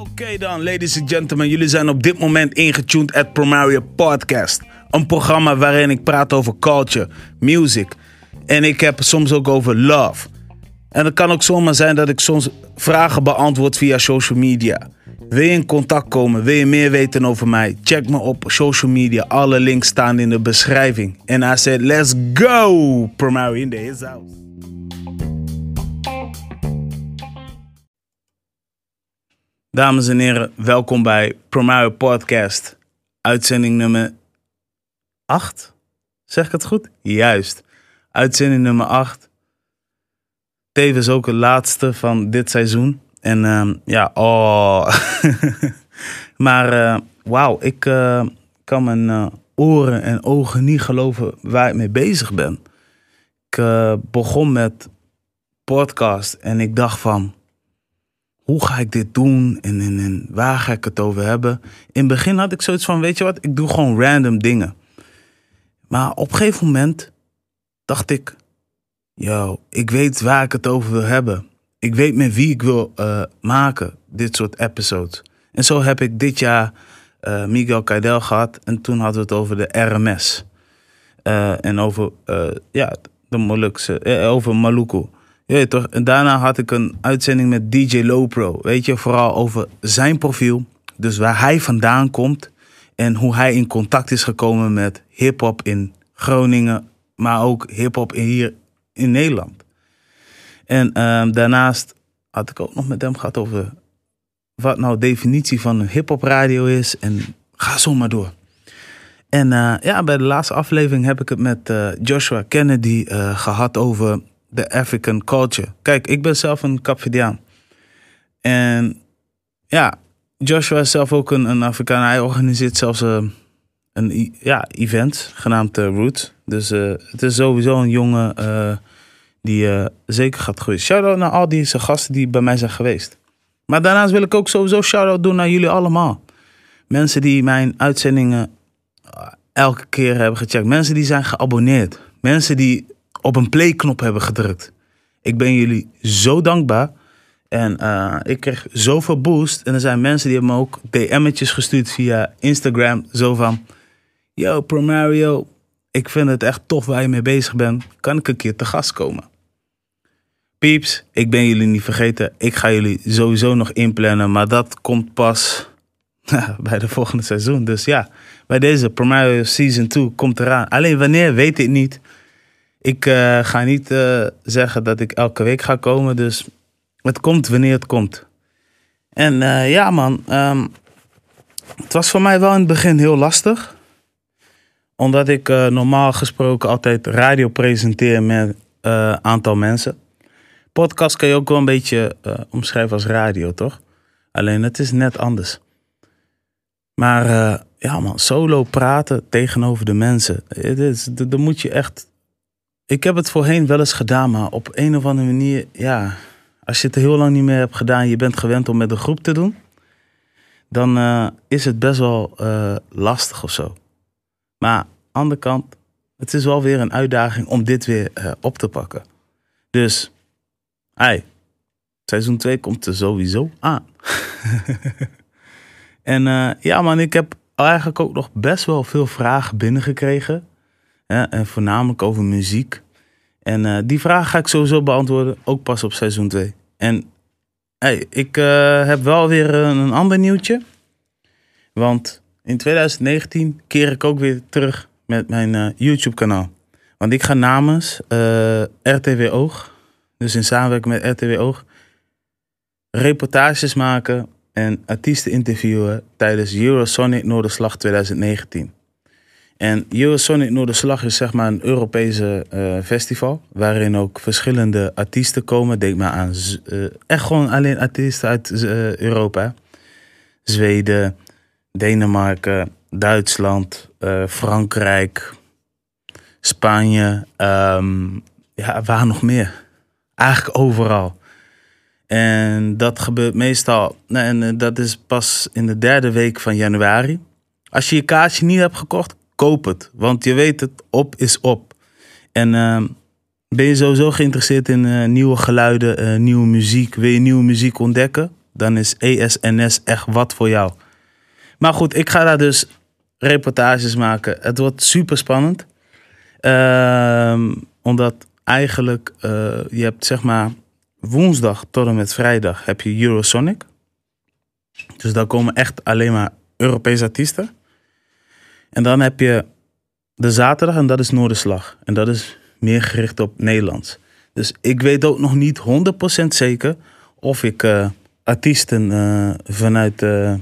Oké dan, ladies and gentlemen, jullie zijn op dit moment ingetuned at Promario Podcast. Een programma waarin ik praat over culture, music en ik heb soms ook over love. En het kan ook zomaar zijn dat ik soms vragen beantwoord via social media. Wil je in contact komen? Wil je meer weten over mij? Check me op social media. Alle links staan in de beschrijving. En I said, let's go! Promario in the house. Dames en heren, welkom bij Promario Podcast. Uitzending nummer 8. Zeg ik het goed? Juist. Uitzending nummer 8. Tevens ook het laatste van dit seizoen. En ehm, ja, oh. maar uh, wauw, ik uh, kan mijn uh, oren en ogen niet geloven waar ik mee bezig ben. Ik begon met podcast en ik dacht van, hoe ga ik dit doen en, en, en waar ga ik het over hebben? In het begin had ik zoiets van, weet je wat, ik doe gewoon random dingen. Maar op een gegeven moment dacht ik, yo, ik weet waar ik het over wil hebben. Ik weet met wie ik wil uh, maken, dit soort episodes. En zo heb ik dit jaar uh, Miguel Caidel gehad. En toen hadden we het over de RMS. Uh, en over, ja, de Molukse, over Maluku. Ja, toch? En daarna had ik een uitzending met DJ Lopro. Weet je, vooral over zijn profiel. Dus waar hij vandaan komt. En hoe hij in contact is gekomen met hip-hop in Groningen. Maar ook hip-hop hier in Nederland. En uh, daarnaast had ik ook nog met hem gehad over wat nou de definitie van een hip-hop radio is. En ga zo maar door. En uh, ja, bij de laatste aflevering heb ik het met uh, Joshua Kennedy uh, gehad over de African culture. Kijk, ik ben zelf een Capverdiaan. En ja, Joshua is zelf ook een, Afrikaan. Hij organiseert zelfs een ja, event genaamd Roots. Dus het is sowieso een jongen die uh, zeker gaat groeien. Shout-out naar al deze gasten die bij mij zijn geweest. Maar daarnaast wil ik ook sowieso shout-out doen naar jullie allemaal. Mensen die mijn uitzendingen eh, elke keer hebben gecheckt. Mensen die zijn geabonneerd. Mensen die op een play-knop hebben gedrukt. Ik ben jullie zo dankbaar. En uh, ik kreeg zoveel boost. En er zijn mensen die hebben me ook DM'tjes gestuurd via Instagram. Zo van, yo Promario, ik vind het echt tof waar je mee bezig bent. Kan ik een keer te gast komen? Pieps, ik ben jullie niet vergeten. Ik ga jullie sowieso nog inplannen, maar dat komt pas bij de volgende seizoen. Dus ja, bij deze Primario Season 2 komt eraan. Alleen wanneer, weet ik niet. Ik uh, ga niet uh, zeggen dat ik elke week ga komen, dus het komt wanneer het komt. En uh, ja man, um, het was voor mij wel in het begin heel lastig. Omdat ik normaal gesproken altijd radio presenteer met een aantal mensen podcast kan je ook wel een beetje omschrijven als radio, toch? Alleen het is net anders. Maar ja man, solo praten tegenover de mensen. Dan moet je echt... Ik heb het voorheen wel eens gedaan, maar op een of andere manier... Ja, als je het heel lang niet meer hebt gedaan... je bent gewend om met een groep te doen... dan uh, is het best wel lastig of zo. Maar aan de andere kant... het is wel weer een uitdaging om dit weer op te pakken. Dus Hey, seizoen 2 komt er sowieso aan. en ja man, ik heb eigenlijk ook nog best wel veel vragen binnengekregen. En voornamelijk over muziek. En uh, die vragen ga ik sowieso beantwoorden, ook pas op seizoen 2. En hey, ik uh, heb wel weer een, een ander nieuwtje. Want in 2019 keer ik ook weer terug met mijn YouTube kanaal. Want ik ga namens RTW Oog dus in samenwerking met RTW Oog, reportages maken en artiesten interviewen tijdens Eurosonic Noorderslag 2019. En Eurosonic Noorderslag is zeg maar een Europese uh, festival. Waarin ook verschillende artiesten komen. Denk maar aan uh, echt gewoon alleen artiesten uit uh, Europa. Zweden, Denemarken, Duitsland, Frankrijk, Spanje. Um, ja, waar nog meer? Eigenlijk overal. En dat gebeurt meestal, en eh, dat is pas in de derde week van januari. Als je je kaartje niet hebt gekocht, koop het. Want je weet het, op is op. En uh, Ben je sowieso geïnteresseerd in eh, nieuwe geluiden, eh, nieuwe muziek? Wil je nieuwe muziek ontdekken? Dan is ESNS echt wat voor jou. Maar goed, ik ga daar dus reportages maken. Het wordt super spannend. Ehm, omdat eigenlijk, eh, je hebt zeg maar woensdag tot en met vrijdag heb je Eurosonic. Dus daar komen echt alleen maar Europese artiesten. En dan heb je de zaterdag en dat is Noorderslag. En dat is meer gericht op Nederlands. Dus ik weet ook nog niet 100% zeker of ik eh, artiesten eh, vanuit eh,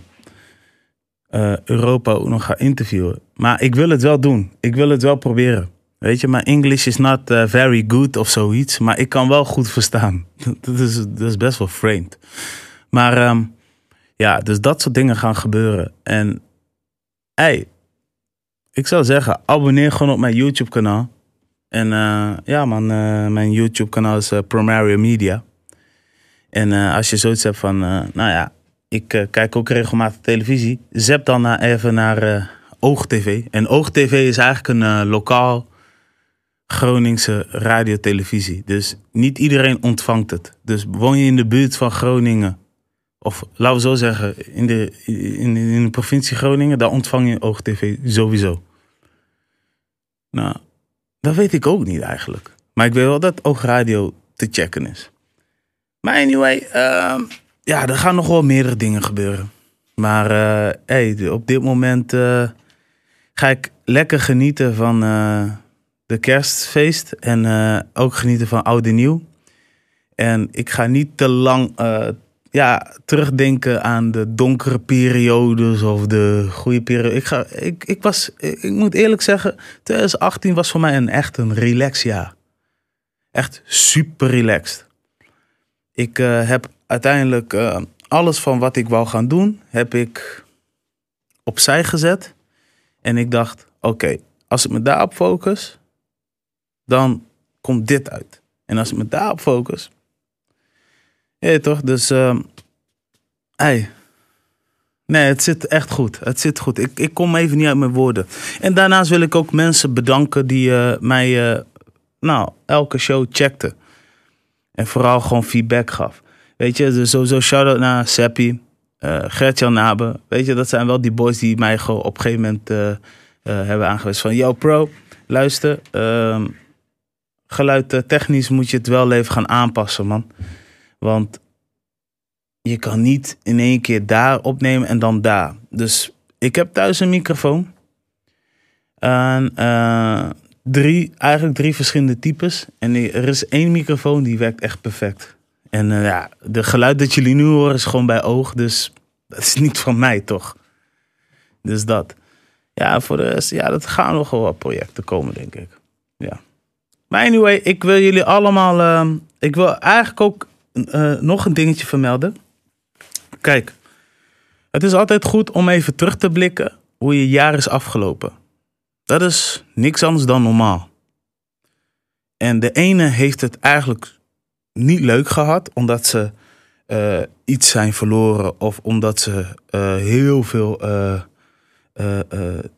Europa ook nog ga interviewen. Maar ik wil het wel doen. Ik wil het wel proberen. Weet je, mijn English is not very good of zoiets. Maar ik kan wel goed verstaan. dat, is, dat is best wel vreemd. Maar ehm, ja, dus dat soort dingen gaan gebeuren. En hey, ik zou zeggen, abonneer gewoon op mijn YouTube kanaal. En uh, ja man, uh, mijn YouTube kanaal is uh, Media. En als je zoiets hebt van, nou ja, ik kijk ook regelmatig televisie. Zep dan naar, even naar OogTV. En OogTV is eigenlijk een lokaal Groningse radiotelevisie. Dus niet iedereen ontvangt het. Dus woon je in de buurt van Groningen of laten we zo zeggen, in de, in, in de provincie Groningen, daar ontvang je OogTV sowieso. Nou, dat weet ik ook niet eigenlijk. Maar ik weet wel dat Oogradio te checken is. Maar anyway, uh, ja, er gaan nog wel meerdere dingen gebeuren. Maar uh, hey, op dit moment uh, ga ik lekker genieten van uh, de kerstfeest. En ook genieten van oud en nieuw. En ik ga niet te lang ja, terugdenken aan de donkere periodes of de goede periode. Ik, ga, ik, ik, was, ik moet eerlijk zeggen, 2018 was voor mij een echt een relax jaar. Echt super relaxed. Ik uh, heb uiteindelijk uh, alles van wat ik wou gaan doen, heb ik opzij gezet. En ik dacht, oké, als ik me daarop focus, dan komt dit uit. En als ik me daarop focus, ja, toch? Dus, uh, hey. Nee, het zit echt goed. Het zit goed. Ik, ik kom even niet uit mijn woorden. En daarnaast wil ik ook mensen bedanken die uh, mij, uh, nou, elke show checkten. En vooral gewoon feedback gaf. Weet je, dus sowieso shout-out naar Seppi, uh, Gertjan Nabe. Weet je, dat zijn wel die boys die mij gewoon op een gegeven moment hebben aangewezen. Van, yo pro, luister, ehm, geluid technisch moet je het wel even gaan aanpassen, man. Want je kan niet in één keer daar opnemen en dan daar. Dus ik heb thuis een microfoon. En uh, drie, eigenlijk drie verschillende types. En er is één microfoon die werkt echt perfect. En uh, ja, de geluid dat jullie nu horen is gewoon bij oog. Dus dat is niet van mij toch. Dus dat. Ja, voor de rest, ja, dat gaan nog wel wat projecten komen, denk ik. Ja. Maar anyway, ik wil jullie allemaal. Uh, ik wil eigenlijk ook uh, nog een dingetje vermelden. Kijk, het is altijd goed om even terug te blikken hoe je jaar is afgelopen. Dat is niks anders dan normaal. En de ene heeft het eigenlijk niet leuk gehad, omdat ze uh, iets zijn verloren of omdat ze uh, heel veel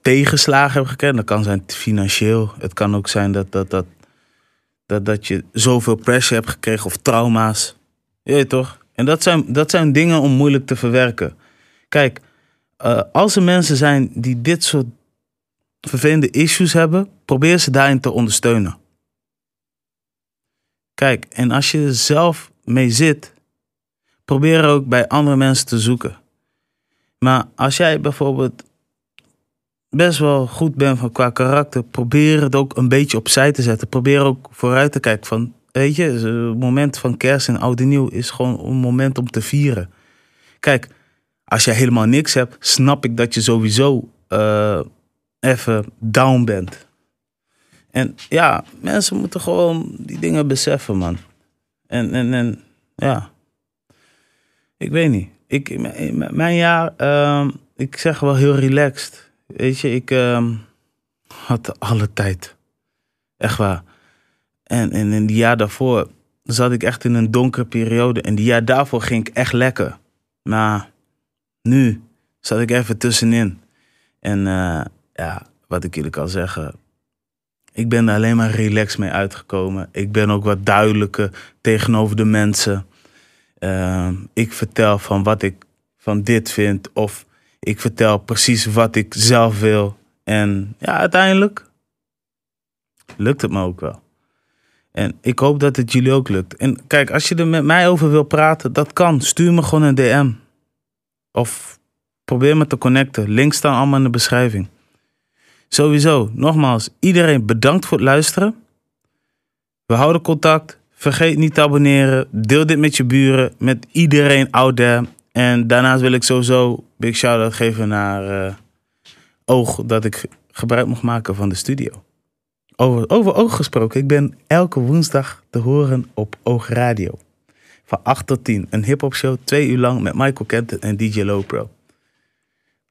tegenslagen hebben gekregen. Dat kan zijn financieel, het kan ook zijn dat, dat, dat, dat, dat je zoveel pressure hebt gekregen of trauma's. Je toch? En dat zijn, dat zijn dingen om moeilijk te verwerken. Kijk, uh, als er mensen zijn die dit soort vervelende issues hebben, probeer ze daarin te ondersteunen. Kijk, en als je er zelf mee zit, probeer ook bij andere mensen te zoeken. Maar als jij bijvoorbeeld best wel goed bent van qua karakter, probeer het ook een beetje opzij te zetten. Probeer ook vooruit te kijken van Weet je, het moment van kerst en oud nieuw is gewoon een moment om te vieren. Kijk, als je helemaal niks hebt, snap ik dat je sowieso uh, even down bent. En ja, mensen moeten gewoon die dingen beseffen, man. En, en, en ja, ik weet niet. Ik, mijn jaar, uh, ik zeg wel heel relaxed. Weet je, ik uh, had alle tijd. Echt waar. En, en in die jaar daarvoor zat ik echt in een donkere periode. En die jaar daarvoor ging ik echt lekker. Maar nu zat ik even tussenin. En uh, ja, wat ik jullie kan zeggen. Ik ben er alleen maar relaxed mee uitgekomen. Ik ben ook wat duidelijker tegenover de mensen. Ehm, ik vertel van wat ik van dit vind. Of ik vertel precies wat ik zelf wil. En ja, uiteindelijk lukt het me ook wel. En ik hoop dat het jullie ook lukt. En kijk, als je er met mij over wil praten, dat kan. Stuur me gewoon een DM. Of probeer me te connecten. Links staan allemaal in de beschrijving. Sowieso, nogmaals, iedereen bedankt voor het luisteren. We houden contact. Vergeet niet te abonneren. Deel dit met je buren, met iedereen out there. En daarnaast wil ik sowieso big shout-out geven naar uh, Oog dat ik gebruik mocht maken van de studio. Over, over Oog gesproken, ik ben elke woensdag te horen op Oog Radio. Van 8 tot 10, een hip-hop show, twee uur lang met Michael Kenton en DJ Lopro.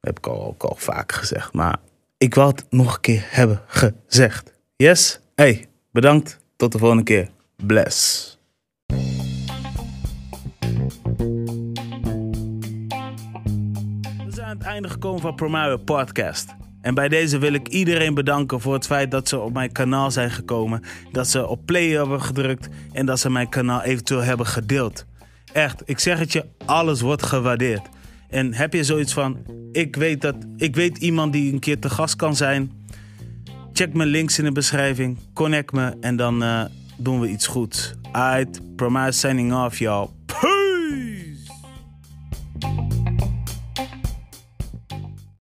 Heb ik al, al vaak gezegd, maar ik wil het nog een keer hebben gezegd. Yes? Hey, bedankt. Tot de volgende keer. Bless. We zijn aan het einde gekomen van Promario Podcast. En bij deze wil ik iedereen bedanken voor het feit dat ze op mijn kanaal zijn gekomen. Dat ze op play hebben gedrukt en dat ze mijn kanaal eventueel hebben gedeeld. Echt, ik zeg het je, alles wordt gewaardeerd. En heb je zoiets van, ik weet, dat, ik weet iemand die een keer te gast kan zijn. Check mijn links in de beschrijving, connect me en dan uh, doen we iets goeds. Alright, Promise signing off, y'all.